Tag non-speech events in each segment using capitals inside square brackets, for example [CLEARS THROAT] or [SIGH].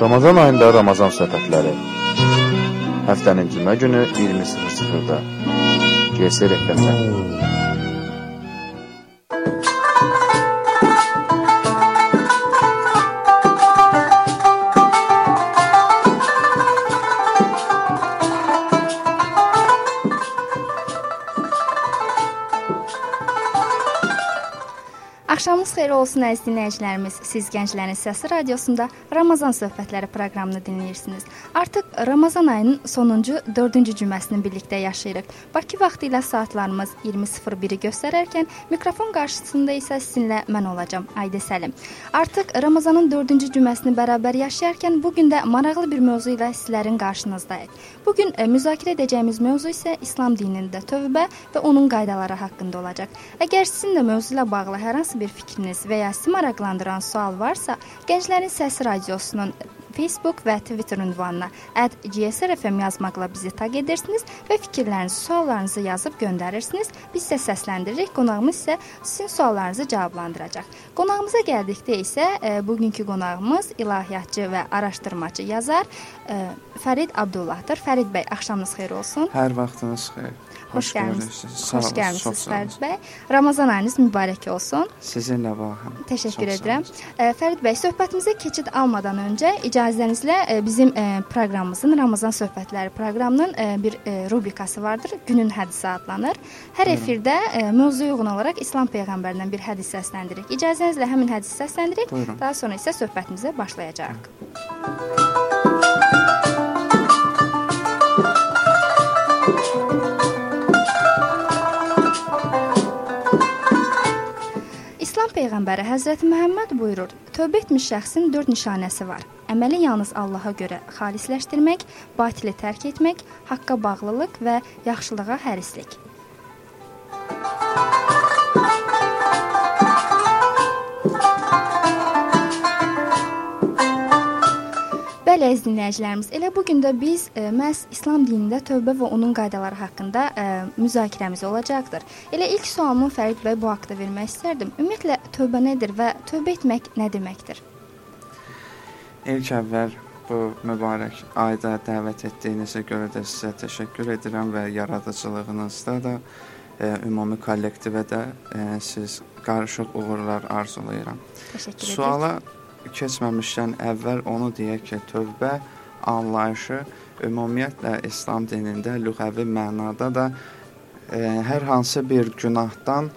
Ramazan ayında Ramazan söhbətləri. Həftənin cümə günü 20:00-da. GS rəhbərlər. Xeyir olsun əziz dinləyicilərimiz. Siz Gənclərin Səsi radiosunda Ramazan söhbətləri proqramını dinləyirsiniz. Artıq Ramazan ayının sonuncu 4-cü cüməsini birlikdə yaşayırıq. Bakı vaxtı ilə saatlarımız 20:01-i göstərərkən mikrofon qarşısında isə sizinlə mən olacağam, Aydə Səlim. Artıq Ramazanın 4-cü cüməsini bərabər yaşayarkən bu gün də maraqlı bir mövzu ilə sizlərin qarşınızdayıq. Bu gün e, müzakirə edəcəyimiz mövzu isə İslam dinində tövbə və onun qaydaları haqqında olacaq. Əgər sizin də mövzu ilə bağlı hər hansı bir fikriniz və ya sizi maraqlandıran sual varsa, Gənclərin Səsi radiosunun Facebook və Twitter ünvanına @gsrfm yazmaqla bizi taq edirsiniz və fikirlərinizi, suallarınızı yazıb göndərirsiniz. Biz isə səsləndiririk. Qonağımız isə sizin suallarınızı cavablandıracaq. Qonağımıza gəldikdə isə e, bugünkü qonağımız ilahiyyatçı və araşdırmaçı yazar e, Fərid Abdullahdır. Fərid bəy, axşamınız xeyir olsun. Hər vaxtınız xeyir. Xoş gəlmisiniz. Xoş gəlmisiniz Fərid bəy. Ramazan ayınız mübarək olsun. Sizinlə baxın. Təşəkkür çox edirəm. Fərid bəy, söhbətimizə keçid almadan öncə icazənizlə bizim proqramımızın Ramazan söhbətləri proqramının bir rubrikası vardır. Günün hədisi adlanır. Hər efirdə mövzuya uyğun olaraq İslam peyğəmbərindən bir hədis səsləndiririk. İcazənizlə həmin hədisi səsləndiririk. Buyurun. Daha sonra isə söhbətimizə başlayacağıq. Buyurun. Peyğəmbəri Həzrəti Məhəmməd buyurur: Tövbə etmiş şəxsin 4 nişanəsi var. Əməli yalnız Allaha görə xalisləşdirmək, batili tərk etmək, haqqa bağlılıq və yaxşılığa hərislik. Bəli, əziz dinləyicilərimiz, elə bu gün də biz ə, e, məhz İslam dinində tövbə və onun qaydaları haqqında ə, e, müzakirəmiz olacaqdır. Elə ilk sualımı Fərid bəy bu haqqda vermək istərdim. Ümumiyyətlə tövbə nədir və tövbə etmək nə deməkdir? İlk əvvəl bu mübarək ayda dəvət etdiyinizə görə də sizə təşəkkür edirəm və yaradıcılığınızda da ə, e, ümumi kollektivə də ə, siz qarışıq uğurlar arzulayıram. Təşəkkür edirəm. Suala keçməmişdən əvvəl onu deyək ki, tövbə anlayışı ümumiyyətlə İslam dinində lüğəvi mənada da e, hər hansı bir günahdan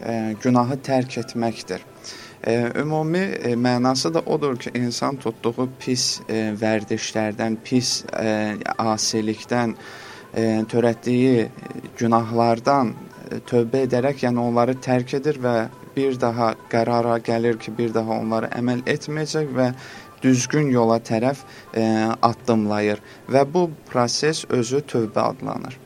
e, günahı tərk etməkdir. E, ümumi e, mənası da odur ki, insan tutduğu pis e, vərdişlərdən, pis e, asilikdən, e, törətdiyi günahlardan e, tövbə edərək, yəni onları tərk edir və bir daha qərara gəlir ki, bir daha onları əməl etməyəcək və düzgün yola tərəf e, addımlayır və bu proses özü tövbə adlanır.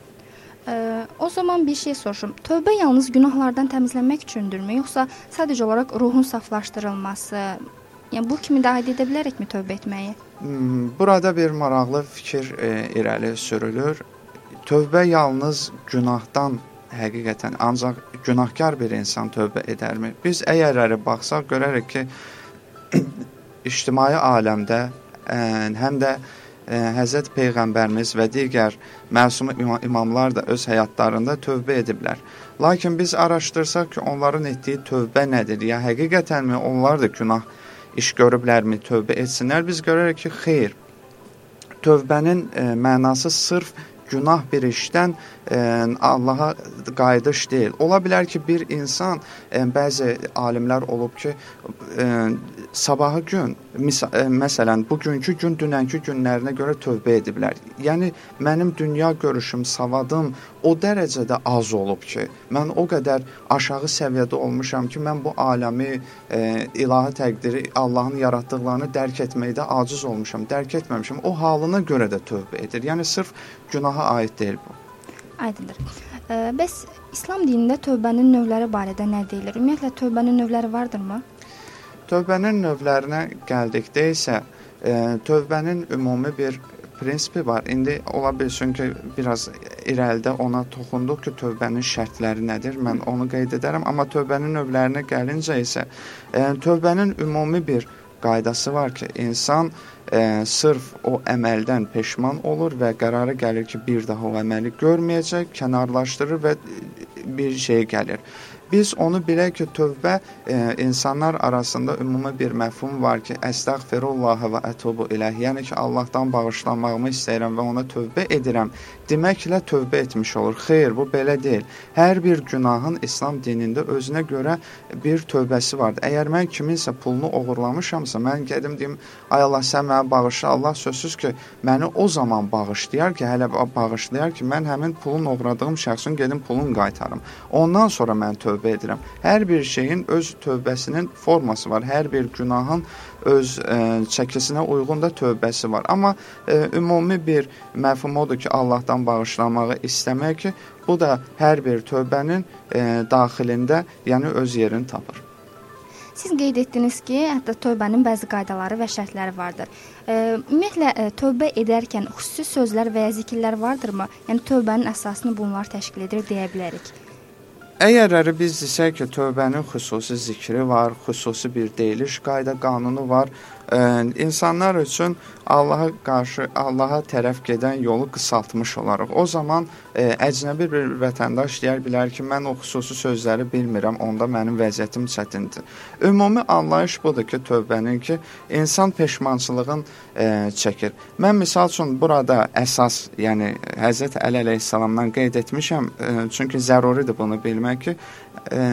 Ə, o zaman bir şey soruşum. Tövbə yalnız günahlardan təmizlənmək üçündürmü, yoxsa sadəcə olaraq ruhun saflaşdırılması, yəni bu kimi də aid edə bilərikmi tövbə etməyi? Hmm, burada bir maraqlı fikir e, irəli sürülür. Tövbə yalnız günahdan həqiqətən ancaq günahkar bir insan tövbə edərmi? Biz əgərləri baxsaq görərik ki, [CLEARS THROAT] ictimai aləmdə ə, həm də ə, Həzrət Peyğəmbərimiz və digər məsum imamlar da öz həyatlarında tövbə ediblər. Lakin biz araşdırsaq ki, onların etdiyi tövbə nədir? Ya həqiqətənmi onlar da günah iş görüblərmi, tövbə etsinlər? Biz görürük ki, xeyr. Tövbənin ə, mənası sırf günah bir işdən ə, Allaha qayıdış deyil. Ola bilər ki, bir insan ə, bəzi alimlər olub ki, ə, sabahı gün ə, məsələn bugünkü gün dünənki günlərinə görə tövbə ediblər. Yəni mənim dünya görüşüm, savadım o dərəcədə az olub ki, mən o qədər aşağı səviyyədə olmuşam ki, mən bu aləmi, ə, ilahi təqdiri, Allahın yaratdıqlarını dərk etməkdə aciz olmuşam, dərk etməmişəm. O halına görə də tövbə edir. Yəni sırf günaha aid deyil bu. Aydındır. Bəs İslam dinində tövbənin növləri barədə nə deyilir? Ümumiyyətlə tövbənin növləri vardırmı? Tövbənin növlərinə gəldikdə isə e, tövbənin ümumi bir prinsipi var. İndi ola bilsin ki, biraz irəlidə ona toxunduq ki, tövbənin şərtləri nədir? Mən onu qeyd edərəm, amma tövbənin növlərinə gəlincə isə e, tövbənin ümumi bir qaydası var ki, insan e, sırf o əməldən peşman olur və qərara gəlir ki, bir daha o əməli görməyəcək, kənarlaşdırır və bir şey gəlir. Biz onu bilək ki, tövbə e, insanlar arasında ümumi bir məfhum var ki, əstəğfirullah və ətubu iləh. Yəni ki, Allahdan bağışlanmağımı istəyirəm və ona tövbə edirəm. Deməklə tövbə etmiş olur. Xeyr, bu belə deyil. Hər bir günahın İslam dinində özünə görə bir tövbəsi vardır. Əgər mən kiminsə pulunu oğurlamışamsa, mən gedim deyim, ay Allah sən mənə bağışla. Allah sözsüz ki, məni o zaman bağışlayar ki, hələ bağışlayar ki, mən həmin pulun oğradığım şəxsin gedim pulunu qaytarım. Ondan sonra mən tövbə edirəm. Hər bir şeyin öz tövbəsinin forması var. Hər bir günahın öz ə, e, çəkisinə uyğun da tövbəsi var. Amma ə, e, ümumi bir məfhum odur ki, Allahdan bağışlanmağı istəmək ki, bu da hər bir tövbənin ə, e, daxilində, yəni öz yerini tapır. Siz qeyd etdiniz ki, hətta tövbənin bəzi qaydaları və şərtləri vardır. E, ümumiyyətlə e, tövbə edərkən xüsusi sözlər və ya zikirlər vardırmı? Yəni tövbənin əsasını bunlar təşkil edir deyə bilərik. Əgər biz desək ki, tövbənin xüsusi zikri var, xüsusi bir deyiliş qayda qanunu var, insanlar üçün Allaha qarşı Allaha tərəf gedən yolu qısaltmış olarıq. O zaman e, əcnəbi bir vətəndaş deyər bilər ki, mən o xüsusi sözləri bilmirəm, onda mənim vəziyyətim çətindir. Ümumi anlayış budur ki, tövbənin ki, insan peşmançılığın e, çəkir. Mən misal üçün burada əsas, yəni Həzrət Əli əleyhissalamdan qeyd etmişəm, e, çünki zəruridir bunu bilmək ki, e,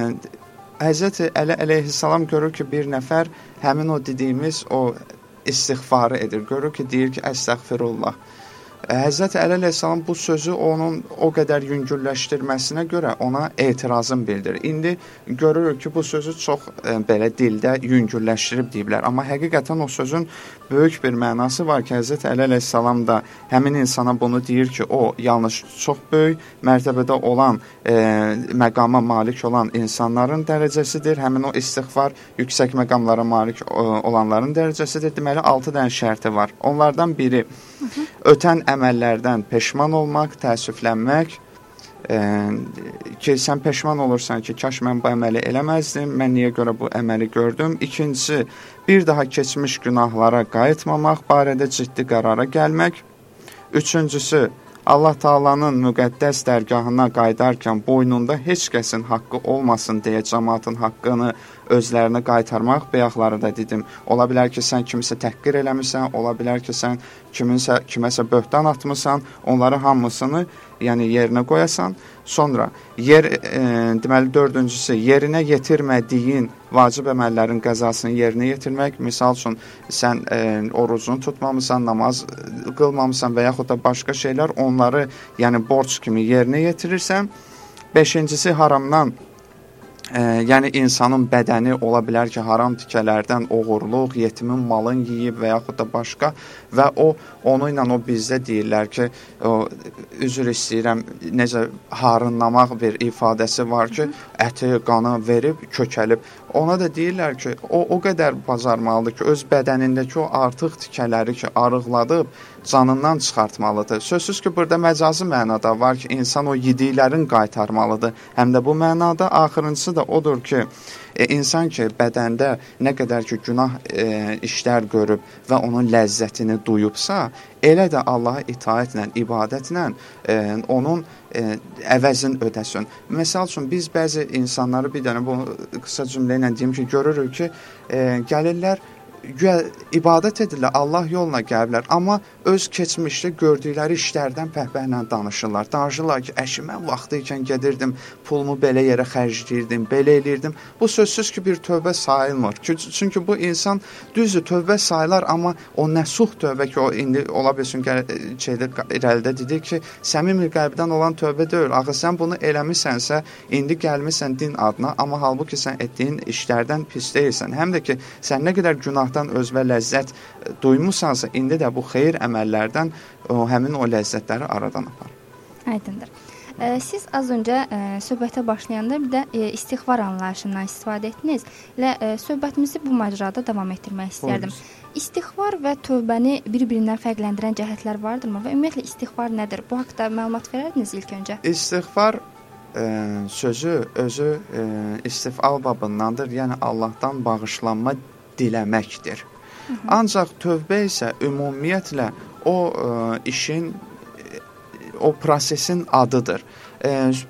Həzrət Əli əleyhissalam görür ki, bir nəfər həmin o dediyimiz o istiğfarı edir. Görür ki, deyir ki, əstəğfirullah. Həzrət Əli əleyhissalam bu sözü onun o qədər yüngülləşdirməsinə görə ona etirazın bildirir. İndi görürük ki, bu sözü çox e, belə dildə yüngülləşdirib deyiblər, amma həqiqətən o sözün böyük bir mənası var ki, Həzrət Əli əleyhissalam da həmin insana bunu deyir ki, o yalnız çox böyük mərtəbədə olan, e, məqama malik olan insanların dərəcəsidir. Həmin o istiğfar yüksək məqamlara malik o, olanların dərəcəsidir. Deməli 6 dənə şərti var. Onlardan biri ötən əməllərdən peşman olmaq, təəssüflənmək, ə, ki, sən peşman olursan ki, kaş mən bu əməli eləməzdim, mən niyə görə bu əməli gördüm. İkincisi, bir daha keçmiş günahlara qayıtmamaq barədə ciddi qərara gəlmək. Üçüncüsü, Allah Taala'nın müqəddəs dərgahına qayıdarkən boynunda heç kəsin haqqı olmasın deyə cəmaatın haqqını özlərinə qaytarmaq bayaqları da dedim. Ola bilər ki, sən kimisə təhqir eləmisən, ola bilər ki, sən kiminsə kiməsə böhtan atmısan, onları hamısını yəni yerinə qoyasan. Sonra yer e, deməli dördüncüsü yerinə yetirmədiyin vacib əməllərin qəzasını yerinə yetirmək. Misal üçün sən e, orucunu tutmamısan, namaz qılmamısan və yaxud da başqa şeylər onları yəni borc kimi yerinə yetirirsən. Beşincisi haramdan e, yəni insanın bədəni ola bilər ki, haram tikələrdən oğurluq, yetimin malın yeyib və yaxud da başqa və o onu ilə o bizdə deyirlər ki, o üzr istəyirəm, necə harınlamaq bir ifadəsi var ki, əti, qanı verib kökəlib. Ona da deyirlər ki, o o qədər bacarmalıdır ki, öz bədənindəki o artıq tikələri ki, arıqladıb canından çıxartmalıdır. Sözsüz ki, burada məcazi mənada var ki, insan o yediklərin qaytarmalıdır. Həm də bu mənada axırıncısı da odur ki, e, insan ki, bədəndə nə qədər ki, günah e, işlər görüb və onun ləzzətini duyubsa, elə də Allaha itaətlə, ibadətlə e, onun e, əvəzin ödəsin. Məsəl üçün biz bəzi insanları bir dənə bu qısa cümlə ilə deyim ki, görürük ki, e, gəlirlər güya ibadət edirlər, Allah yoluna gəliblər, amma öz keçmişdə gördükləri işlərdən pəhpəhlə danışırlar. Danışırlar ki, əşi mən vaxtı ikən gedirdim, pulumu belə yerə xərcləyirdim, belə eləyirdim. Bu sözsüz ki, bir tövbə sayılmır. Çünki bu insan düzdür, tövbə sayılar, amma o nəsuh tövbə ki, o indi ola bilsin şeydə irəlidə dedi ki, səmimi qəlbdən olan tövbə deyil. Axı sən bunu eləmisənsə, indi gəlmisən din adına, amma halbuki sən etdiyin işlərdən pis deyilsən. Həm də ki, sən nə qədər günahdan özvə ləzzət duymusansa, indi də bu xeyir əməllərdən o həmin o ləzzətləri aradan apar. Aydındır. Siz az öncə ə, söhbətə başlayanda bir də ə, istighfar anlayışından istifadə etdiniz. Elə söhbətimizi bu məcrada davam etdirmək istərdim. Buyurun. İstighfar və tövbəni bir-birindən fərqləndirən cəhətlər vardırmı və ümumiyyətlə istighfar nədir? Bu haqqda məlumat verərdiniz ilk öncə. İstighfar ə, sözü özü ə, istifal babındandır. Yəni Allahdan bağışlanma diləməkdir. Hı -hı. Ancaq tövbə isə ümumiyyətlə o ə, işin o prosesin adıdır.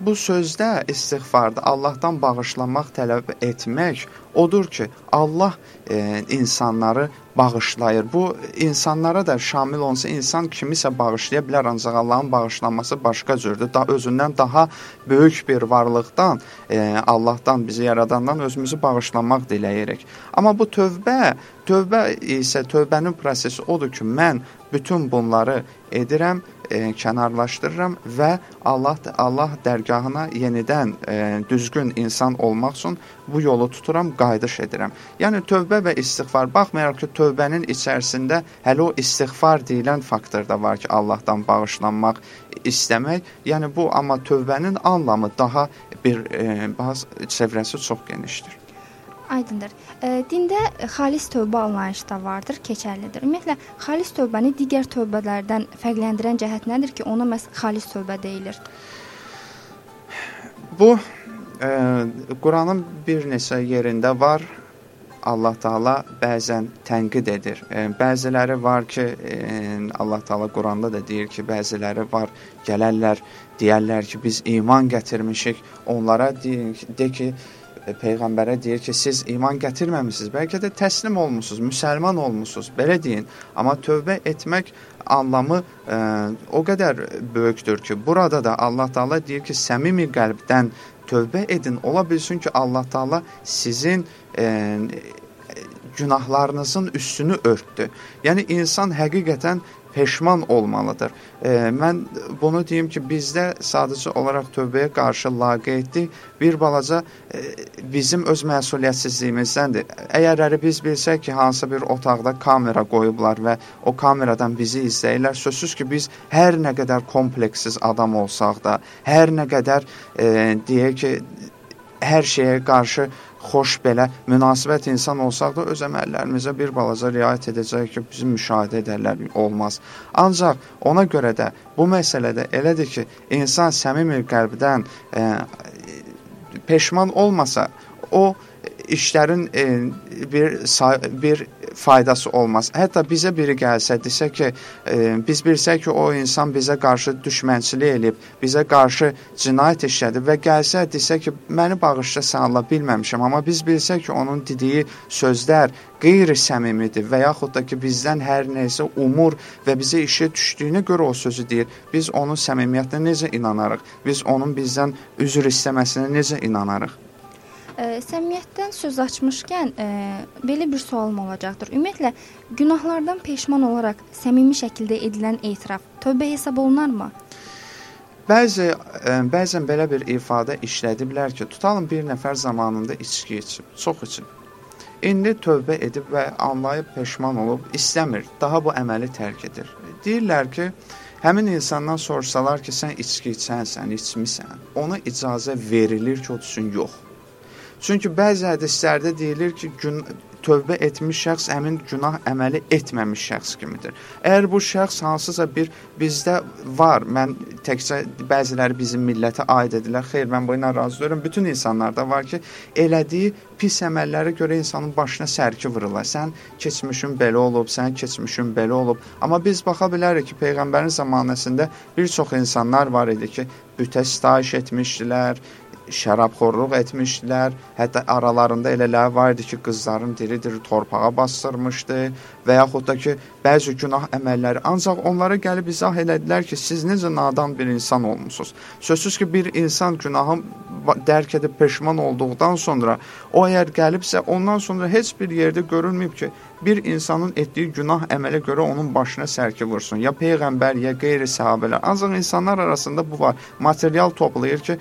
Bu sözdə istiğfarda Allahdan bağışlanmaq tələb etmək odur ki, Allah e, insanları bağışlayır. Bu insanlara da şamil olsa insan kimisə bağışlaya bilər, ancaq Allahın bağışlanması başqa cürdür. Da özündən daha böyük bir varlıqdan, e, Allahdan bizi yaradandan özümüzü bağışlamaq diləyirik. Amma bu tövbə, tövbə isə tövbənin prosesi odur ki, mən bütün bunları edirəm e, kənarlaşdırıram və Allah Allah dərgahına yenidən e, düzgün insan olmaq üçün bu yolu tuturam, qayıdış edirəm. Yəni tövbə və istiğfar baxmayaraq ki, tövbənin içərisində hələ o istiğfar deyilən faktor da var ki, Allahdan bağışlanmaq istəmək. Yəni bu amma tövbənin anlamı daha bir e, bazı çevrəsi çox genişdir. Aydındır. E, dində xalis tövbə anlayışı da vardır, keçərlidir. Ümumiyyətlə xalis tövbəni digər tövbələrdən fərqləndirən cəhət nədir ki, ona məhz xalis tövbə deyilir? Bu e, Quranın bir neçə yerində var. Allah Taala bəzən tənqid edir. E, bəziləri var ki, Allah Taala Quranda da deyir ki, bəziləri var, gələrlər, deyərlər ki, biz iman gətirmişik. Onlara de, de ki, peyğəmbərə deyir ki, siz iman gətirməmisiniz, bəlkə də təslim olmusunuz, müsəlman olmusunuz, belə deyin. Amma tövbə etmək anlamı ə, e, o qədər böyükdür ki, burada da Allah Taala deyir ki, səmimi qəlbdən tövbə edin. Ola bilsin ki, Allah Taala sizin ə, e, günahlarınızın üstünü örtdü. Yəni insan həqiqətən peşman olmalıdır. E, mən bunu deyim ki, bizdə sadəcə olaraq tövbəyə qarşı laqeydlik bir balaca e, bizim öz məsuliyyətsizliyimizdəndir. Əgər biz bilsək ki, hansı bir otaqda kamera qoyublar və o kameradan bizi izləyirlər, sözsüz ki, biz hər nə qədər kompleksiz adam olsaq da, hər nə qədər e, deyək ki, hər şeyə qarşı xoş belə münasibət insan olsaq da öz əməllərimizə bir balaca riayət edəcək ki, bizi müşahidə edərlər, olmaz. Ancaq ona görə də bu məsələdə elədir ki, insan səmimi qəlbdən e, peşman olmasa, o işlərin e, bir bir faydası olmaz. Hətta bizə biri gəlsə, desə ki, e, biz bilsək ki, o insan bizə qarşı düşmənçilik eləyib, bizə qarşı cinayət işlədib və gəlsə, desə ki, məni bağışla, sən Allah bilməmişəm, amma biz bilsək ki, onun dediyi sözlər qeyri-səmimidir və yaxud da ki, bizdən hər nəsə umur və bizə işə düşdüyünə görə o sözü deyir. Biz onun səmimiyyətinə necə inanarıq? Biz onun bizdən üzr istəməsinə necə inanarıq? Ə, səmimiyyətdən söz açmışkən, ə, belə bir sualım olacaqdır. Ümumiyyətlə, günahlardan peşman olaraq səmimi şəkildə edilən etiraf tövbə hesab olunarmı? Bəzi ə, bəzən belə bir ifadə işlədiblər ki, tutalım bir nəfər zamanında içki içib, çox içib. İndi tövbə edib və anlayıb peşman olub, istəmir, daha bu əməli tərk edir. Deyirlər ki, həmin insandan soruşsalar ki, sən içki içənsən, içmisən, ona icazə verilir ki, o üçün yox. Çünki bəzi hədislərdə deyilir ki, gün tövbə etmiş şəxs həmin günah əməli etməmiş şəxs kimidir. Əgər bu şəxs hansısa bir bizdə var, mən təkcə bəziləri bizim millətə aid edirlər. Xeyr, mən bu ilə razı deyirəm. Bütün insanlarda var ki, elədiyi pis əməllərə görə insanın başına sərki vururlar. Sən keçmişin belə olub, sən keçmişin belə olub. Amma biz baxa bilərik ki, peyğəmbərin zamanəsində bir çox insanlar var idi ki, bütə sitayiş etmişdilər, şərabxorluq etmişdilər. Hətta aralarında elələr var idi ki, qızların diri-diri torpağa bastırmışdı və yaxud da ki, bəzi günah əməlləri. Ancaq onlara gəlib izah elədilər ki, siz necə nadan bir insan olmusunuz. Sözsüz ki, bir insan günahı dərk edib peşman olduqdan sonra o əgər gəlibsə, ondan sonra heç bir yerdə görülməyib ki, bir insanın etdiyi günah əmələ görə onun başına sərki vursun. Ya peyğəmbər, ya qeyri-səhabələr. Ancaq insanlar arasında bu var. Material toplayır ki,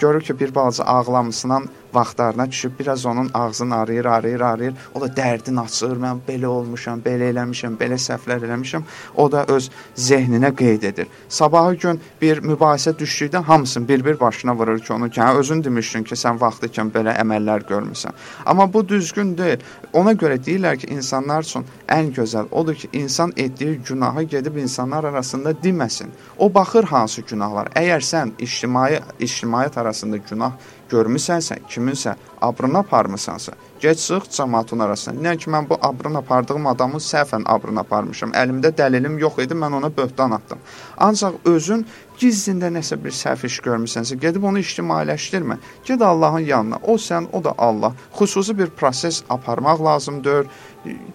görür ki, bir balaca ağlamısından vaxtlarına düşüb biraz onun ağzını arayır, arayır, arayır. O da dərdini açır. Mən belə olmuşam, belə eləmişəm, belə səhvlər eləmişəm. O da öz zehninə qeyd edir. Sabahı gün bir mübahisə düşdükdə hamısını bir-bir başına vurur ki, onu ki, hə, özün demişdin ki, sən vaxtı ikən belə əməllər görmüsən. Amma bu düzgün deyil. Ona görə deyirlər ki, insanlar üçün ən gözəl odur ki, insan etdiyi günahı gedib insanlar arasında deməsin. O baxır hansı günahlar. Əgər sən ictimai ictimaiyyət arasında günah görmüsənsə, kiminsə abrını aparmısansa, Get çıx cəmaatın arasına. Nə ki mən bu abrın apardığım adamı səhvən abrın aparmışam. Əlimdə dəlilim yox idi, mən ona böhtan atdım. Ancaq özün gizlində nəsə bir səhv iş görmüsənsə, gedib onu ictimailəşdirmə. Get Allahın yanına. O sən, o da Allah. Xüsusi bir proses aparmaq lazımdır.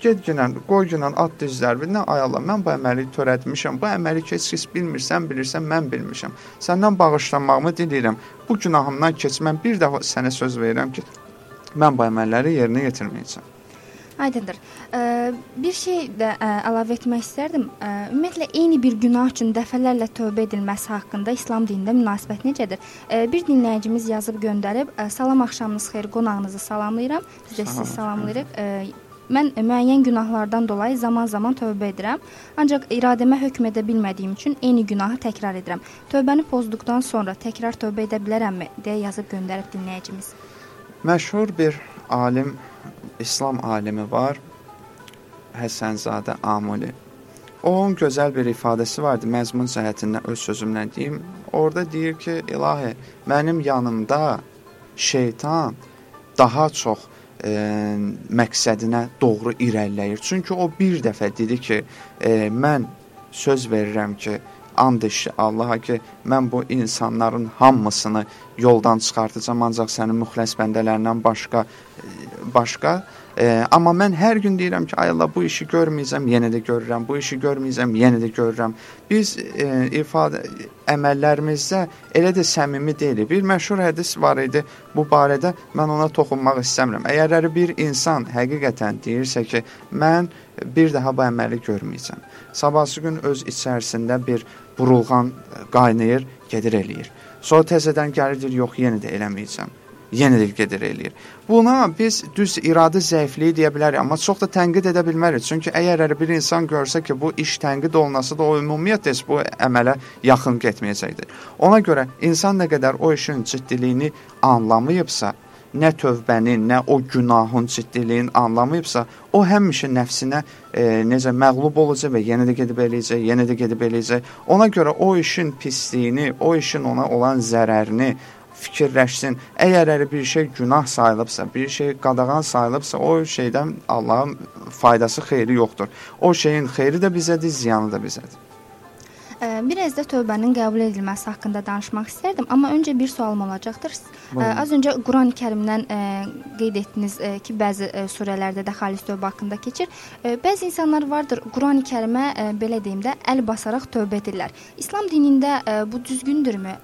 Get ginən, qoy ginən at dizlər. Nə ay Allah, mən bu əməli törətmişəm. Bu əməli heç kəs bilmirsən, bilirsən, mən bilmişəm. Səndən bağışlanmağımı diləyirəm. Bu günahımdan keç. Mən bir dəfə sənə söz verirəm ki, mən bu əməlləri yerinə yetirməyəcəm. Aydındır. Ə, bir şey də ə, əlavə etmək istərdim. Ə, ümumiyyətlə eyni bir günah üçün dəfələrlə tövbə edilməsi haqqında İslam dinində münasibət necədir? Ə, bir dinləyicimiz yazıb göndərib: ə, "Salam axşamınız xeyir, qonağınızı salamlayıram. Biz də sizi salamlayırıq." Ə, Mən müəyyən günahlardan dolayı zaman-zaman tövbə edirəm, ancaq iradəmə hökm edə bilmədiyim üçün eyni günahı təkrar edirəm. Tövbəni pozduqdan sonra təkrar tövbə edə bilərəmmi? deyə yazıb göndərib dinləyicimiz. Məşhur bir alim İslam alimi var. Həsənzadə Amuli. Onun gözəl bir ifadəsi vardı, məzmun cəhətindən öz sözümlə deyim. Orada deyir ki, ilahi, mənim yanımda şeytan daha çox e, məqsədinə doğru irəliləyir. Çünki o bir dəfə dedi ki, e, mən söz verirəm ki, and içdi Allaha ki, mən bu insanların hamısını yoldan çıxartacağam, ancaq sənin müxləs bəndələrindən başqa başqa E, amma mən hər gün deyirəm ki, ay Allah bu işi görməyəcəm, yenə də görürəm. Bu işi görməyəcəm, yenə də görürəm. Biz e, ifadə əməllərimizdə elə də səmimi deyilik. Bir məşhur hədis var idi bu barədə. Mən ona toxunmaq istəmirəm. Əgər bir insan həqiqətən deyirsə ki, mən bir daha bu əməli görməyəcəm. Sabahsı gün öz içərisində bir burulğan qaynayır, gedir eləyir. Sonra təzədən gəlir deyir, yox, yenə də eləməyəcəm yenə də gedir eləyir. Buna biz düz iradə zəifliyi deyə bilərik, amma çox da tənqid edə bilmərik. Çünki əgər hər bir insan görsə ki, bu iş tənqid olunasa da o ümumiyyətlə bu əmələ yaxın getməyəcəkdir. Ona görə insan nə qədər o işin ciddiliyini anlamayıbsa, nə tövbənin, nə o günahın ciddiliyini anlamayıbsa, o həmişə nəfsinə e, necə məğlub olacaq və yenə də gedib eləyəcək, yenə də gedib eləyəcək. Ona görə o işin pisliyini, o işin ona olan zərərini fikirləşsin. Əgər elə bir şey günah sayılıbsa, bir şey qadağan sayılıbsa, o şeydən Allahın faydası, xeyri yoxdur. O şeyin xeyri də bizədir, ziyanı da bizədir. Biraz da tövbənin qəbul edilməsi haqqında danışmaq istərdim, amma öncə bir sualım olacaqdır. Buyurun. Az öncə Qurani-Kərimdən qeyd etdiniz ki, bəzi surələrdə də xalis tövbə haqqında keçir. Bəzi insanlar vardır, Qurani-Kərimə belə deyim də əl basaraq tövbə edirlər. İslam dinində bu düzgündürmü?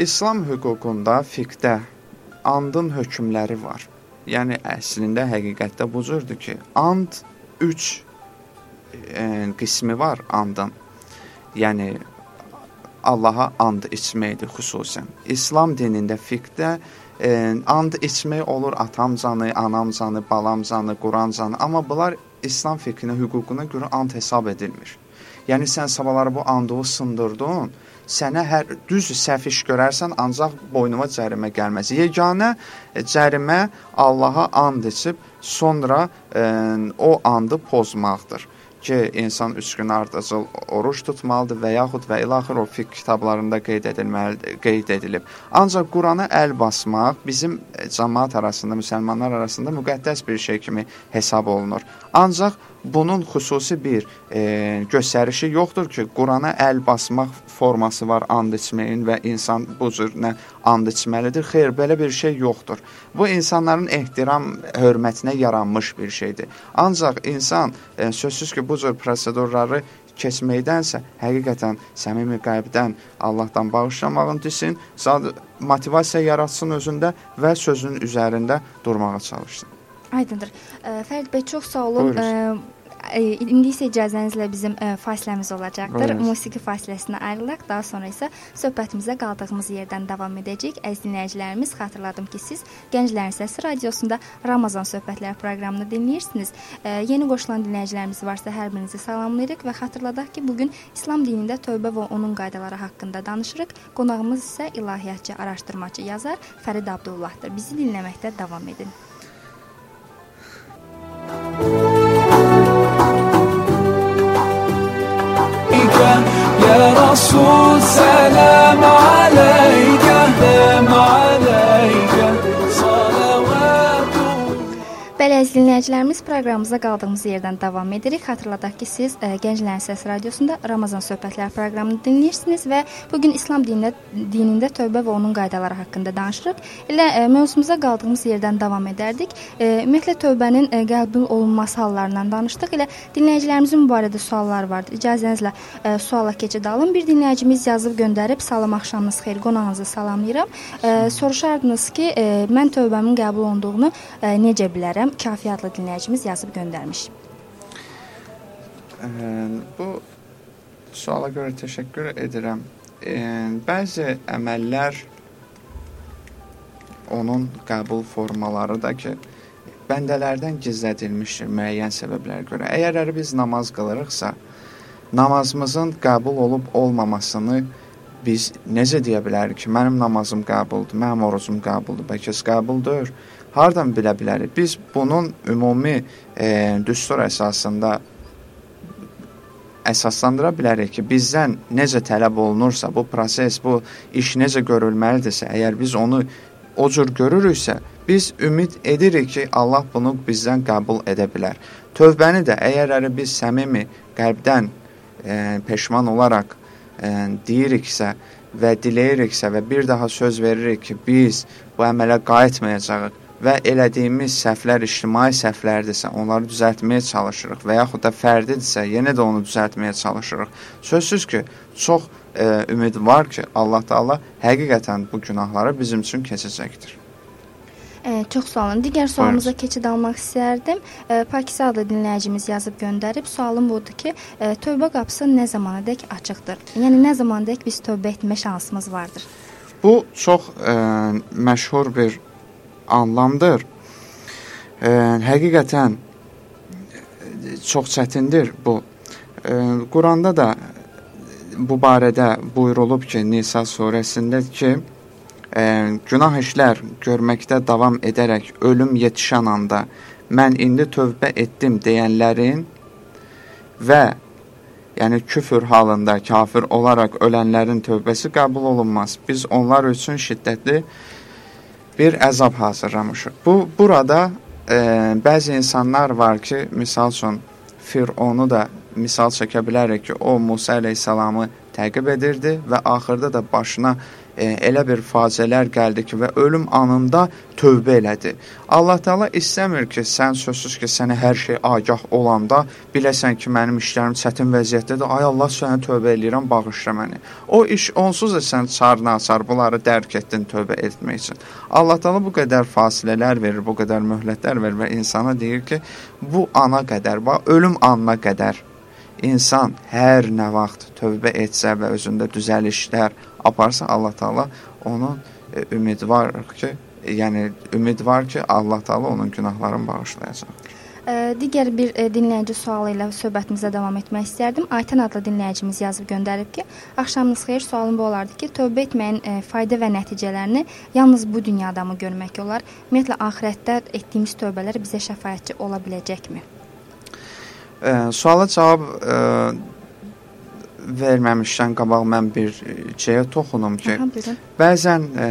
İslam hüququnda fiqdə andın hökmləri var. Yəni əslində həqiqətdə bu cürdür ki, and 3 e, qismi var andın. Yəni Allaha and içməkdir xüsusən. İslam dinində fiqdə e, and içmək olur atamcanı, anamcanı, balamcanı, Qurancanı, amma bunlar İslam fiqhinə, hüququna görə and hesab edilmir. Yəni sən sabahları bu andığı sındırdın, sənə hər düz səhv iş görərsən, ancaq boynuma cərimə gəlməz. Yeganə e, cərimə Allaha and içib sonra ə, e, o andı pozmaqdır ki, insan 3 gün ardıcıl oruç tutmalıdır və yaxud və ilaxır o fiqh kitablarında qeyd edilməli qeyd edilib. Ancaq Qurana əl basmaq bizim cəmaət arasında, müsəlmanlar arasında müqəddəs bir şey kimi hesab olunur. Ancaq bunun xüsusi bir e, göstərişi yoxdur ki, Qurana əl basmaq forması var and içməyin və insan bu cür nə and içməlidir. Xeyr, belə bir şey yoxdur. Bu insanların ehtiram, hörmətinə yaranmış bir şeydir. Ancaq insan e, sözsüz ki, bu cür prosedurları keçməkdənsə həqiqətən səmimi qəlbdən Allahdan bağışlamağın desin, motivasiya yaratsın özündə və sözün üzərində durmağa çalışsın. Aydındır. Fərid bəy çox sağ olun. Buyurun. İndi isə icazənizlə bizim ə, fasiləmiz olacaqdır. Buyurun. Musiqi fasiləsinə ayrılaq, daha sonra isə söhbətimizə qaldığımız yerdən davam edəcəyik. Əziz dinləyicilərimiz, xatırladım ki, siz Gənclərin Səsi radiosunda Ramazan söhbətləri proqramını dinləyirsiniz. Ə, yeni qoşulan dinləyicilərimiz varsa hər birinizi salamlayırıq və xatırladaq ki, bu gün İslam dinində tövbə və onun qaydaları haqqında danışırıq. Qonağımız isə ilahiyyatçı, araşdırmaçı, yazar Fərid Abdullahdır. Bizi dinləməkdə davam edin. يا رسول سلام عليك. Əziz dinləyicilərimiz, proqramımıza qaldığımız yerdən davam edirik. Xatırladaq ki, siz ə, e, Gənclərin Səs radiosunda Ramazan söhbətlər proqramını dinləyirsiniz və bu gün İslam dinində dinində tövbə və onun qaydaları haqqında danışırıq. Elə ə, e, mövzumuza qaldığımız yerdən davam edərdik. Ə, e, ümumiyyətlə tövbənin ə, qəbul olunması hallarından danışdıq. Elə dinləyicilərimizin bu barədə sualları vardı. İcazənizlə ə, suala keçid alım. Bir dinləyicimiz yazıb göndərib: "Salam, axşamınız xeyir. Qonağınızı salamlayıram. Ə, soruşardınız ki, ə, mən tövbəmin qəbul olunduğunu ə, necə bilərəm?" Kafi adlı dinləyicimiz yazıb göndərmiş. Ə, bu suala görə təşəkkür edirəm. Ə, bəzi əməllər onun qəbul formaları da ki, bəndələrdən gizlədilmişdir müəyyən səbəblərə görə. Əgər biz namaz qılırıqsa, namazımızın qəbul olub olmamasını biz necə deyə bilərik ki, mənim namazım qəbuldur, mənim orucum qəbuldur, bəlkə qəbuldur. Hardan bilə bilərik? Biz bunun ümumi e, düstur əsasında əsaslandıra bilərik ki, bizdən necə tələb olunursa, bu proses, bu iş necə görülməlidirsə, əgər biz onu o cür görürüksə, biz ümid edirik ki, Allah bunu bizdən qəbul edə bilər. Tövbəni də əgər biz səmimi qəlbdən e, peşman olaraq e, deyiriksə və diləyiriksə və bir daha söz veririk ki, biz bu əmələ qayıtmayacağıq və elədiyimiz səhvlər ictimai səhvlərdirsə, onları düzəltməyə çalışırıq və yaxud da fərdidirsə, yenə də onu düzəltməyə çalışırıq. Sözsüz ki, çox e, ümid var ki, Allah Taala həqiqətən bu günahları bizim üçün keçəcəkdir. Ə, çox sağ olun. Digər sualımıza keçid almaq istərdim. Ə, Pakistan adlı dinləyicimiz yazıb göndərib. Sualım budur ki, ə, tövbə qapısı nə zamanadək açıqdır? Yəni nə zamanadək biz tövbə etmə şansımız vardır? Bu çox ə, məşhur bir anlamdır. E, həqiqətən çox çətindir bu. E, Quranda da bu barədə buyurulub ki, Nisa surəsində ki, e, günah işlər görməkdə davam edərək ölüm yetişən anda mən indi tövbə etdim deyənlərin və yəni küfür halında kafir olaraq ölənlərin tövbəsi qəbul olunmaz. Biz onlar üçün şiddətli bir əzab hazırlamışıq. Bu burada e, bəzi insanlar var ki, misal üçün Fironu da misal çəkə bilərik ki, o Musa əleyhissalamı təqib edirdi və axırda da başına elə bir faciələr gəldi ki və ölüm anında tövbə elədi. Allah Taala istəmir ki, sən sözsüz ki, sənə hər şey agah olanda biləsən ki, mənim işlərim çətin vəziyyətdədir. Ay Allah, sənə tövbə eləyirəm, bağışla məni. O iş onsuz da sən çar-naçar bunları dərk etdin tövbə etmək üçün. Allah Taala bu qədər fasilələr verir, bu qədər möhlətlər verir və insana deyir ki, bu ana qədər, bax ölüm anına qədər insan hər nə vaxt tövbə etsə və özündə düzəlişlər aparsa Allah Taala onun e, ümidvar ki, yəni ümidvar ki, Allah Taala onun günahlarını bağışlayacaq. Ə, digər bir ə, dinləyici sualı ilə söhbətimizə davam etmək istərdim. Aytən adlı dinləyicimiz yazıb göndərib ki, axşamınız xeyir, sualım bu olardı ki, tövbə etməyin ə, fayda və nəticələrini yalnız bu dünyada mı görmək olar? Ümumiyyətlə axirətdə etdiyimiz tövbələr bizə şəfaətçi ola biləcəkmi? Ə, suala cavab ə, verməmişdən qabaq mən bir şeyə toxunum ki, Aha, bəzən ə,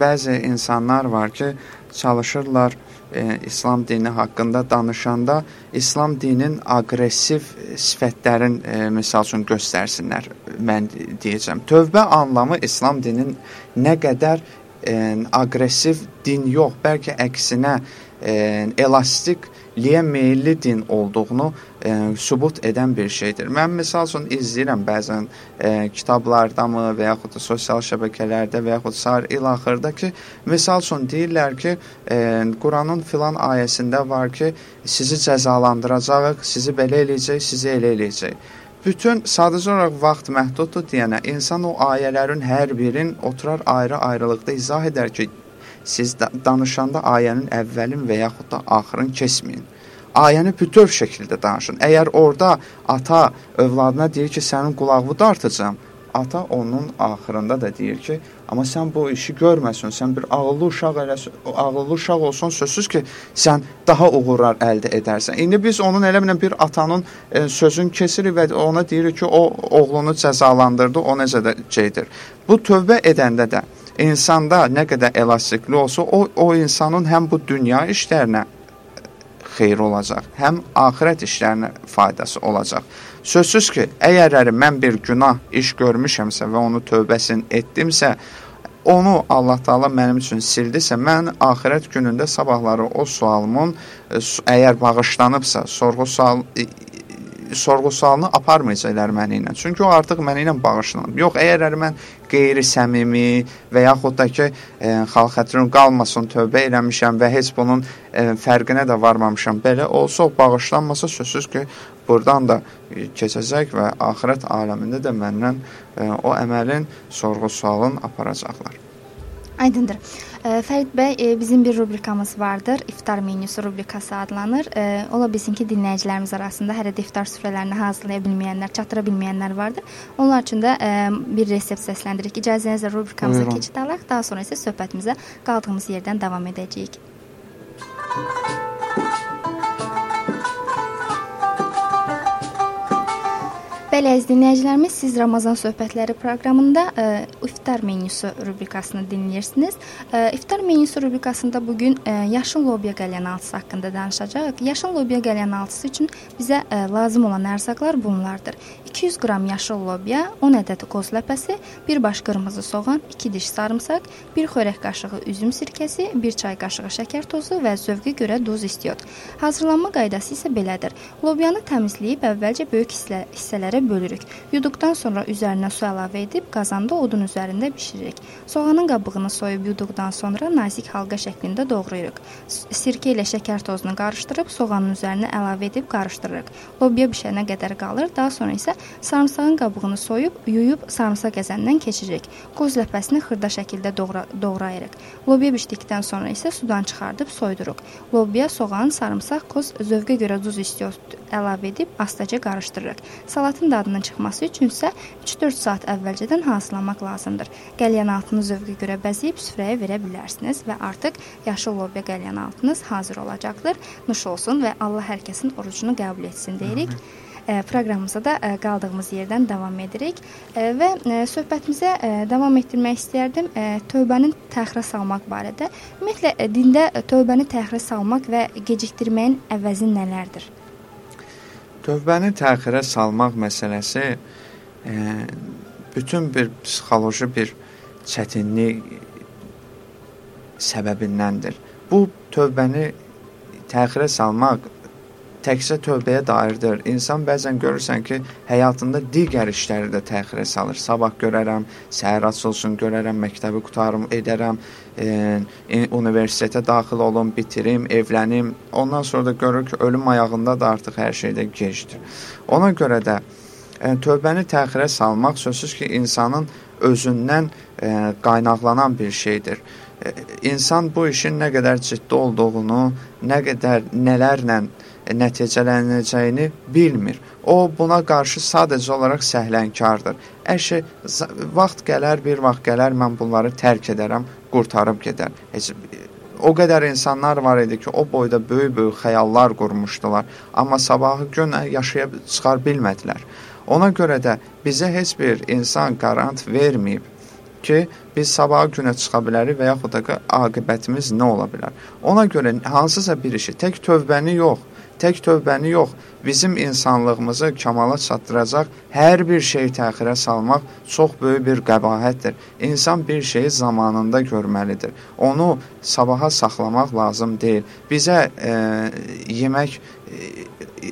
bəzi insanlar var ki, çalışırlar ə, İslam dini haqqında danışanda İslam dininin aqressiv sifətlərin ə, misal üçün göstərsinlər. Mən deyəcəm. Tövbə anlamı İslam dininin nə qədər ə, aqressiv din yox, bəlkə əksinə ə, elastik liyə meylli din olduğunu e, sübut edən bir şeydir. Mən məsəl üçün izləyirəm bəzən e, kitablardamı və yaxud da sosial şəbəkələrdə və yaxud sar ilaxırda ki, misal üçün deyirlər ki, e, Quranın filan ayəsində var ki, sizi cəzalandıracağıq, sizi belə eləyəcək, sizi elə eləyəcək. Bütün sadəcə olaraq vaxt məhduddur deyənə insan o ayələrin hər birin oturar ayrı-ayrılıqda izah edər ki, siz danışanda ayənin əvvəlin və yaxud da axırın keçməyin. Ayəni bütöv şəkildə danışın. Əgər orada ata övladına deyir ki, sənin qulağını dartacağam, ata onun axırında da deyir ki, amma sən bu işi görməsən, sən bir ağıllı uşaq eləsən, ağıllı uşaq olsan sözsüz ki, sən daha uğurlar əldə edərsən. İndi biz onun eləmlə bir atanın e, sözünü kesirik və ona deyirik ki, o oğlunu cəzalandırdı, o necə də şeydir. Bu tövbə edəndə də insanda nə qədər elastikli olsa, o o insanın həm bu dünya işlərinə xeyri olacaq, həm axirət işlərinə faydası olacaq. Sözsüz ki, əgər mən bir günah iş görmüşəmsə və onu tövbəsini etdimsə, onu Allah Taala mənim üçün sildisə, mən axirət günündə sabahları o sualımın e, əgər bağışlanıbsa, sorğu-sual sorğu-sualını aparmayacaqlar məni ilə. Çünki o artıq məni ilə bağışlanıb. Yox, əgər mən qeyri-səmimi və yaxud da ki, e, xalq xətrin qalmasın, tövbə eləmişəm və heç bunun e, fərqinə də varmamışam. Belə olsa, bağışlanmasa sözsüz ki, burdan da keçəcək və axirət aləmində də məndən e, o əməlin sorğu-sualını aparacaqlar. Aydındır. Fərid bəy, e, bizim bir rubrikamız vardır. İftar menyusu rubrikası adlanır. Ola bilsin ki, dinləyicilərimiz arasında hələ də iftar süfrələrini hazırlaya bilməyənlər, çatdıra bilməyənlər vardır. Onlar üçün də bir resept səsləndiririk. İcazənizlə rubrikamıza keçid alaq, daha sonra isə söhbətimizə qaldığımız yerdən davam edəcəyik. Bəli, əziz dinləyicilərimiz, siz Ramazan söhbətləri proqramında ə, e, iftar menyusu rubrikasını dinləyirsiniz. Ə, e, iftar menyusu rubrikasında bu gün e, yaşıl lobiya qəlyanaltısı haqqında danışacağıq. Yaşıl lobiya qəlyanaltısı üçün bizə ə, lazım olan ərzaqlar bunlardır. 200 qram yaşıl lobiya, 10 ədəd qoz ləpəsi, 1 baş qırmızı soğan, 2 diş sarımsaq, 1 xörək qaşığı üzüm sirkəsi, 1 çay qaşığı şəkər tozu və zövqə görə duz istiot. Hazırlanma qaydası isə belədir. Lobiyanı təmizləyib əvvəlcə böyük hissə, hissələrə bölürük. Yuduqdan sonra üzərinə su əlavə edib qazanda odun üzərində bişiririk. Soğanın qabığını soyub yuduqdan sonra nazik halqa şəklində doğrayırıq. Sirkə ilə şəkər tozunu qarışdırıb soğanın üzərinə əlavə edib qarışdırırıq. Lobya bişənə qədər qalır. Daha sonra isə sarımsağın qabığını soyub, yuyub sarımsaq qəzəndən keçiririk. Qoz ləpəsini xırda şəkildə doğra doğrayırıq. Lobya bişdikdən sonra isə sudan çıxardıb soyuduruq. Lobya, soğan, sarımsaq, qoz zövqə görə duz istiyor əlavə edib astaca qarışdırırıq. Salatın Ətinin dadının çıxması üçün isə 3-4 saat əvvəlcədən hazırlamaq lazımdır. Qəlyanaltını zövqə görə bəzəyib süfrəyə verə bilərsiniz və artıq yaşıl lobya qəlyanaltınız hazır olacaqdır. Nuş olsun və Allah hər kəsin orucunu qəbul etsin deyirik. Amin proqramımıza da qaldığımız yerdən davam edirik və söhbətimizə davam etdirmək istərdim tövbənin təxirə salmaq barədə. Ümumiyyətlə dində tövbəni təxirə salmaq və gecikdirməyin əvəzi nələrdir? Tövbəni təxirə salmaq məsələsi e, bütün bir psixoloji bir çətinlik səbəbindəndir. Bu tövbəni təxirə salmaq təkcə tövbəyə dairdir. İnsan bəzən görürsən ki, həyatında digər işləri də təxirə salır. Sabah görərəm, səhər açılsın, görərəm, məktəbi qutarım, edərəm, e, universitetə daxil olum, bitirim, evlənim. Ondan sonra da görür ki, ölüm ayağında da artıq hər şey də gecdir. Ona görə də e, tövbəni təxirə salmaq sözsüz ki, insanın özündən e, qaynaqlanan bir şeydir. E, insan bu işin nə qədər ciddi olduğunu, nə qədər nələrlə nəticələnəcəyini bilmir. O buna qarşı sadəcə olaraq səhlənkardır. Əşi vaxt gələr, bir vaxt gələr mən bunları tərk edərəm, qurtarıb gedər. Heç o qədər insanlar var idi ki, o boyda böyük-böyük xəyallar qurmuşdular, amma sabahı gün yaşaya çıxar bilmədilər. Ona görə də bizə heç bir insan qarant verməyib ki, biz sabahı günə çıxa bilərik və yaxud da aqibətimiz nə ola bilər. Ona görə hansısa bir işi tək tövbəni yox, tək tövbəni yox, bizim insanlığımızı kamala çatdıracaq hər bir şeyi təxirə salmaq çox böyük bir qəbahətdir. İnsan bir şeyi zamanında görməlidir. Onu sabaha saxlamaq lazım deyil. Bizə e, yemək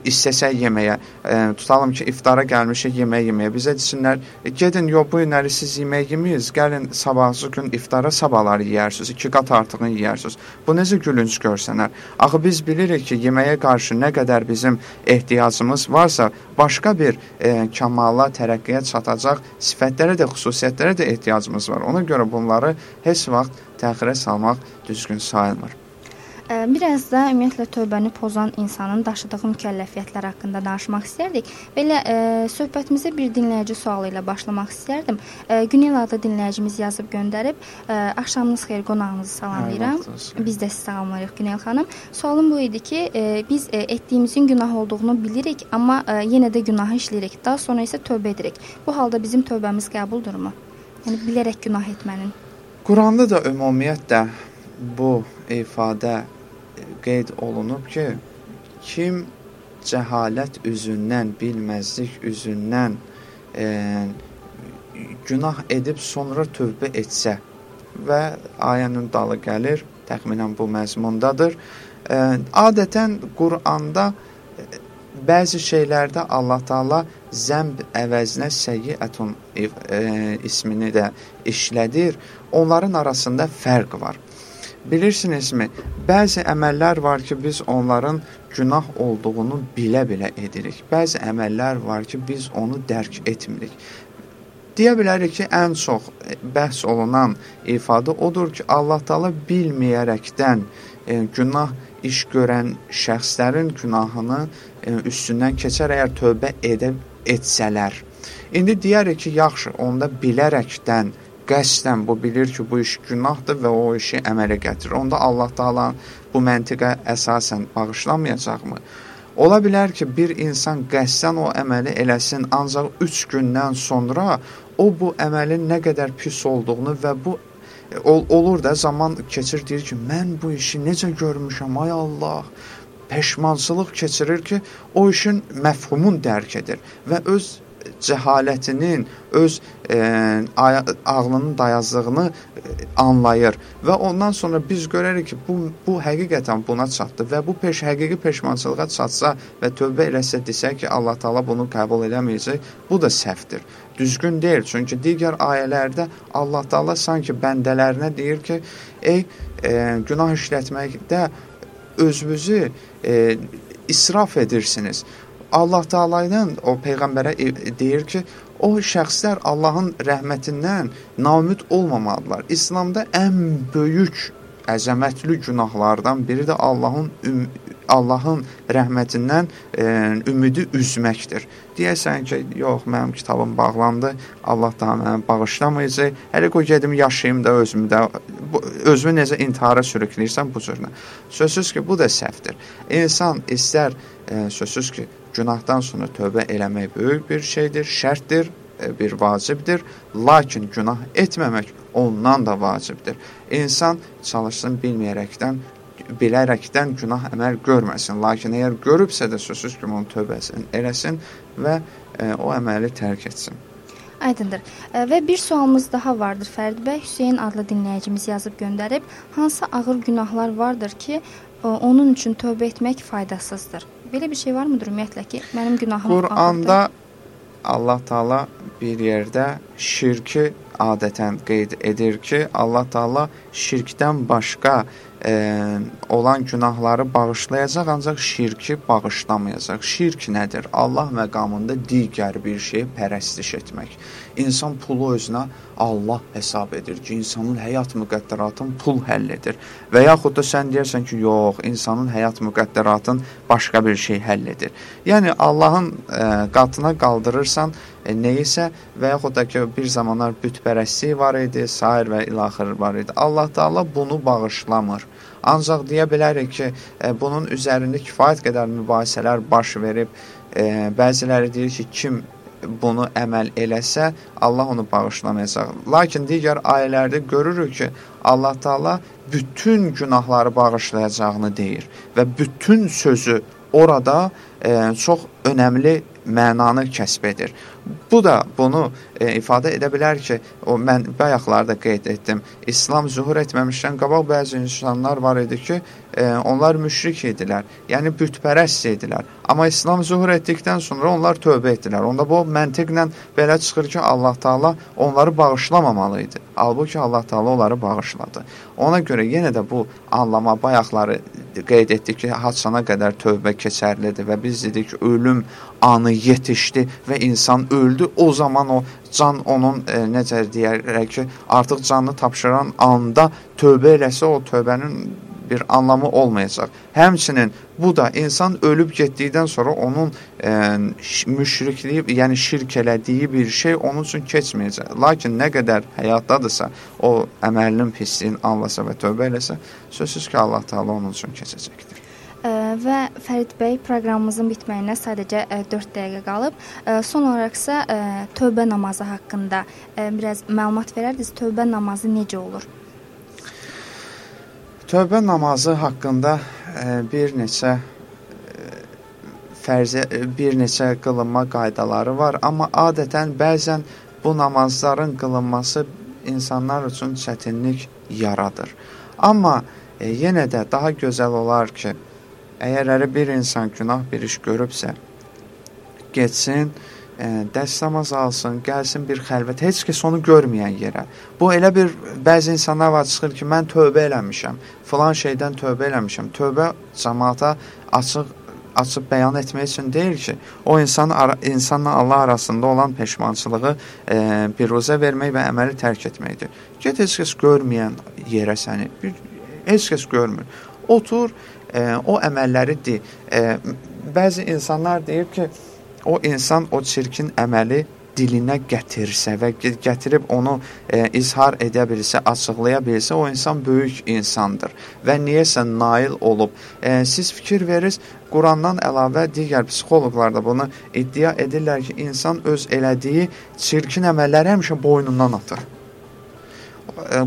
istəsək yeməyə, e, tutalım ki, iftara gəlmişik yemək yeməyə. Bizə desinlər, e, gedin, yo bu günləri siz yemək yeməyiz, gəlin sabahsı gün iftara sabahları yeyərsiniz, iki qat artığını yeyərsiniz. Bu necə gülünc görsənər? Axı biz bilirik ki, yeməyə qarşı nə qədər bizim ehtiyacımız varsa, başqa bir e, kamala, tərəqqiyə çatacaq sifətlərə də, xüsusiyyətlərə də ehtiyacımız var. Ona görə bunları heç vaxt təxirə salmaq düzgün sayılmır. Biraz da ümumiyyətlə tövbəni pozan insanın daşıdığı mükəlləfiyyətlər haqqında danışmaq istərdik. Belə ə, söhbətimizə bir dinləyici sualı ilə başlamaq istərdim. Ə, Günel adlı dinləyicimiz yazıb göndərib, ə, axşamınız xeyir qonağınızı salamlayıram. Biz də sizi salamlayırıq Günel xanım. Sualım bu idi ki, ə, biz ə, etdiyimizin günah olduğunu bilirik, amma ə, yenə də günahı işləyirik. Daha sonra isə tövbə edirik. Bu halda bizim tövbəmiz qəbuldurmu? Yəni bilərək günah etmənin. Quranda da ümumiyyətlə bu ifadə qeyd olunub ki, kim cəhalət üzündən, bilməzlik üzündən e, günah edib sonra tövbə etsə və ayənin dalı gəlir, təxminən bu məzmundadır. E, adətən Quranda e, bəzi şeylərdə Allah Taala zəmb əvəzinə səyyiətun e, ismini də işlədir. Onların arasında fərq var. Bilirsinizmi, bəzi əməllər var ki, biz onların günah olduğunu bilə-bilə edirik. Bəzi əməllər var ki, biz onu dərk etmirik. Deyə bilərik ki, ən çox bəhs olunan ifadə odur ki, Allah Taala bilməyərəkdən e, günah iş görən şəxslərin günahını e, üstündən keçər əgər tövbə edə etsələr. İndi deyərik ki, yaxşı, onda bilərəkdən qəsdən bu bilir ki, bu iş günahdır və o işi əmələ gətirir. Onda Allah Taala bu məntiqə əsasən bağışlamayacaqmı? Ola bilər ki, bir insan qəsdən o əməli eləsin, ancaq 3 gündən sonra o bu əməlin nə qədər pis olduğunu və bu ol, olur da zaman keçir deyir ki, mən bu işi necə görmüşəm, ay Allah. Peşmançılıq keçirir ki, o işin məfhumunu dərk edir və öz cəhalətinin, öz e, ağlının dayazdığını e, anlayır və ondan sonra biz görərik ki, bu bu həqiqətən buna çatdı və bu peş həqiqi peşmançılığa çatsa və tövbə eləsə desək ki, Allah Taala bunu qəbul eləməyəcək, bu da səhvdir. Düzgün deyil, çünki digər ayələrdə Allah Taala sanki bəndələrinə deyir ki, ey e, günah işlətməkdə özünüzü e, israf edirsiniz. Allah Taala'dan o peyğəmbərə deyir ki, o şəxslər Allahın rəhmətindən naümid olmamalıdırlar. İslamda ən böyük əzəmətli günahlardan biri də Allahın Allahın rəhmətindən e, ümidi üzməkdir. Deyəsən ki, yox, mənim kitabım bağlandı, Allah da mənə bağışlamayacaq. Hələ qoy gedim yaşayım da özümü də özümü necə intihara sürükləyirsən bu cürlə. Sözsüz ki, bu da səhvdir. İnsan istər e, sözsüz ki, günahdan sonra tövbə eləmək böyük bir şeydir, şərtdir, e, bir vacibdir. Lakin günah etməmək ondan da vacibdir. İnsan çalışsın bilməyərəkdən, bilərəkdən günah əməl görməsin. Lakin əgər görübsə də sözsüz ki, onun tövbəsini eləsin və e, o əməli tərk etsin. Aydındır. E, və bir sualımız daha vardır Fərid bəy. Hüseyn adlı dinləyicimiz yazıb göndərib. Hansı ağır günahlar vardır ki, onun üçün tövbə etmək faydasızdır? Belə bir şey varmıdır ümumiyyətlə ki, mənim günahım Quranda Allah Taala bir yerdə şirki adətən qeyd edir ki, Allah Taala şirkdən başqa e, olan günahları bağışlayacaq, ancaq şirki bağışlamayacaq. Şirk nədir? Allah məqamında digər bir şeyə pərəstiş etmək. İnsan pulu özünə Allah hesab edir ki, insanın həyat müqəddəratını pul həll edir. Və yaxud da sən deyirsən ki, yox, insanın həyat müqəddəratını başqa bir şey həll edir. Yəni Allahın ə, e, qatına qaldırırsan e, nəyisə və yaxud da ki, bir zamanlar bütpərəstlik var idi, sair və ilaxır var idi. Allah Taala bunu bağışlamır. Ancaq deyə bilərik ki, e, bunun üzərində kifayət qədər mübahisələr baş verib. E, bəziləri deyir ki, kim bunu əməl eləsə, Allah onu bağışlamayacaq. Lakin digər ayələrdə görürük ki, Allah Taala bütün günahları bağışlayacağını deyir və bütün sözü orada e, çox önəmli mənanı kəsb edir. Bu da bunu e, ifadə edə bilər ki, o mən bayaqlarda qeyd etdim. İslam zühur etməmişdən qabaq bəzi insanlar var idi ki, e, onlar müşrik idilər. Yəni bütpərəst idilər. Amma İslam zühur etdikdən sonra onlar tövbə etdilər. Onda bu məntiqlə belə çıxır ki, Allah Taala onları bağışlamamalı idi. Halbuki Allah Taala onları bağışladı. Ona görə yenə də bu anlama bayaqları qeyd etdik ki, haçana qədər tövbə keçərlidir və biz dedik ölüm anı yetişdi və insan öldü. O zaman o can onun e, necə deyərək ki, artıq canını tapşıran anda tövbə eləsə o tövbənin bir anlamı olmayacaq. Həmçinin bu da insan ölüb getdikdən sonra onun e, müşrikliyi, yəni şirk elədiyi bir şey onun üçün keçməyəcək. Lakin nə qədər həyatdadırsa, o əməlinin pisliyini anlasa və tövbə eləsə, sözsüz ki, Allah Taala onun üçün keçəcəkdir. Ə, və Fərid bəy proqramımızın bitməyinə sadəcə ə, 4 dəqiqə qalıb. Ə, son olaraq isə tövbə namazı haqqında biraz məlumat verərdiniz. Tövbə namazı necə olur? Tövbə namazı haqqında ə, bir neçə ə, fərzə bir neçə qılınma qaydaları var, amma adətən bəzən bu namazların qılınması insanlar üçün çətinlik yaradır. Amma e, yenə də daha gözəl olar ki, əgər əri bir insan günah bir iş görübsə, getsin, ə, dəstəmaz alsın, gəlsin bir xəlvət, heç kəs onu görməyən yerə. Bu elə bir bəzi insanlar var çıxır ki, mən tövbə eləmişəm, filan şeydən tövbə eləmişəm. Tövbə cəmaata açıq açıb bəyan etmək üçün deyil ki, o insan ara, insanla Allah arasında olan peşmançılığı e, biruzə vermək və əməli tərk etməkdir. Get heç kəs görməyən yerə səni, bir, heç kəs görmür. Otur, e, o əməlləri de. E, bəzi insanlar deyir ki, o insan o çirkin əməli dilinə gətirsə və gətirib onu e, izhar edə bilsə, açıqlaya bilsə, o insan böyük insandır və niyəsə nail olub. E, siz fikir verirsiniz, Qurandan əlavə digər psixoloqlar da bunu iddia edirlər ki, insan öz elədiyi çirkin əməlləri həmişə boynundan atır.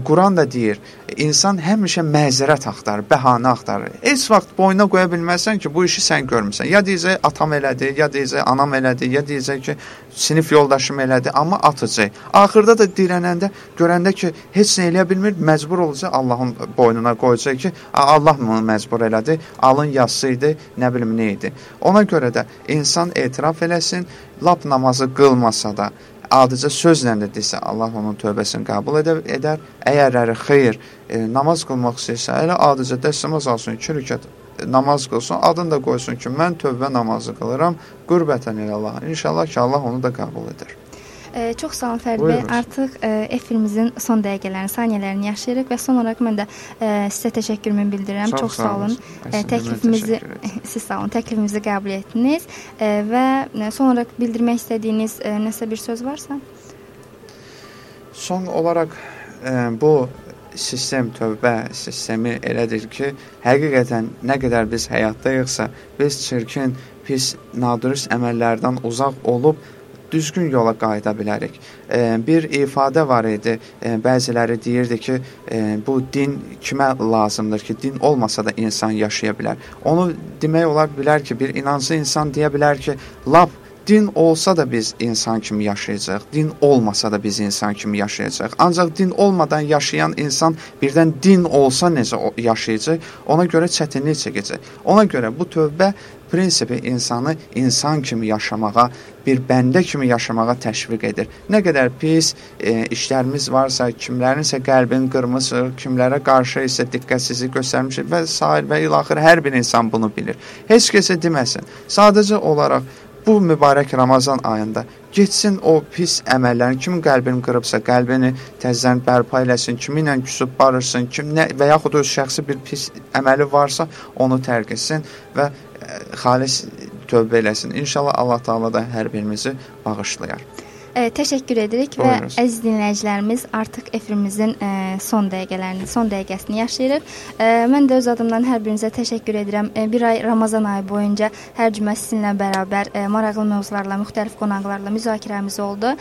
Quran da deyir, insan həmişə məzərət axtarır, bəhanə axtarır. Heç vaxt boynuna qoya bilməzsən ki, bu işi sən görmüsən. Ya deyəcək atam elədi, ya deyəcək anam elədi, ya deyəcək ki, sinif yoldaşım elədi, amma atacaq. Axırda da dirənəndə, görəndə ki, heç nə eləyə bilmir, məcbur olacaq Allahın boynuna qoyacaq ki, Allah bunu məcbur elədi, alın yazısı idi, nə bilim nə idi. Ona görə də insan etiraf eləsin, lap namazı qılmasa da, adicə sözlə də desə, Allah onun tövbəsini qəbul edə, edər. Əgər əri xeyr, e, namaz qılmaq istəyirsə, elə adicə dəstəmaz alsın, iki rükət namaz qılsın, adını da qoysun ki, mən tövbə namazı qılıram, qürbətən ilə Allah. İnşallah ki, Allah onu da qəbul edər. E, çox sağ olun Fərid bəy. Artıq e, efirimizin son dəqiqələrini, saniyələrini yaşayırıq və son olaraq mən də e, sizə təşəkkürümü bildirirəm. Çox, çox sağ olun. E, təklifimizi [LAUGHS] siz sağ olun. Təklifimizi qəbul etdiniz e, və son olaraq bildirmək istədiyiniz e, nəsə bir söz varsa? Son olaraq e, bu sistem tövbə sistemi elədir ki, həqiqətən nə qədər biz həyatdayıqsa, biz çirkin, pis, nadürüst əməllərdən uzaq olub düzgün yola qayıda bilərik. Bir ifadə var idi. Bəziləri deyirdi ki, bu din kimə lazımdır ki, din olmasa da insan yaşaya bilər. Onu demək olar bilər ki, bir inanclı insan deyə bilər ki, lap din olsa da biz insan kimi yaşayacaq, din olmasa da biz insan kimi yaşayacaq. Ancaq din olmadan yaşayan insan birdən din olsa necə yaşayacaq, ona görə çətinlik çəkəcək. Ona görə bu tövbə prinsipi insanı insan kimi yaşamağa, bir bəndə kimi yaşamağa təşviq edir. Nə qədər pis e, işlərimiz varsa, kimlərinsə qəlbini qırmışıq, kimlərə qarşı isə diqqətsizlik göstərmişik və s. və ilaxır hər bir insan bunu bilir. Heç kəsə deməsin. Sadəcə olaraq bu mübarək Ramazan ayında getsin o pis əməllərin kim qəlbini qırıbsa, qəlbini təzədən bərpa eləsin, kimi ilə küsüb barışsın, kim nə və yaxud öz şəxsi bir pis əməli varsa, onu tərk etsin və ə, e, xalis tövbə eləsin. İnşallah Allah Taala da hər birimizi bağışlayar. E, təşəkkür edirik və əziz dinləyicilərimiz artıq efirimizin e, son dəqiqələrini, son dəqiqəsini yaşayırıq. E, mən də öz adımdan hər birinizə təşəkkür edirəm. E, bir ay Ramazan ayı boyunca hər cümə sizinlə bərabər e, maraqlı mövzularla, müxtəlif qonaqlarla müzakirəmiz oldu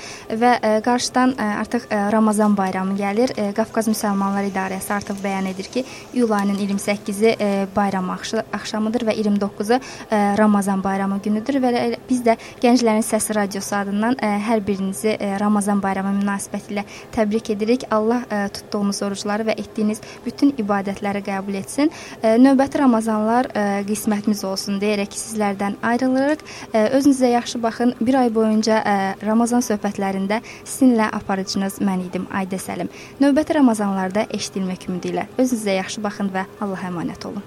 və e, qarşıdan e, artıq e, Ramazan bayramı gəlir. E, Qafqaz Müsəlmanlar İdarəsi artıq bəyan edir ki, iyul ayının 28-i e, bayram axşamıdır və 29-u e, Ramazan bayramı günüdür və biz də Gənclərin Səsi radiosu adından e, hər bir birinizi e, Ramazan bayramı münasibətilə təbrik edirik. Allah e, tutduğunuz orucları və etdiyiniz bütün ibadətləri qəbul etsin. E, növbəti Ramazanlar qismətimiz olsun deyərək sizlərdən ayrılırıq. Özünüzə yaxşı baxın. Bir ay boyunca Ramazan söhbətlərində sizinlə aparıcınız mən idim Aydə Səlim. Növbəti Ramazanlarda eşidilmək ümidi ilə özünüzə yaxşı baxın və Allaha əmanət olun.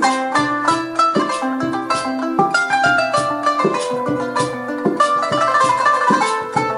Thank you.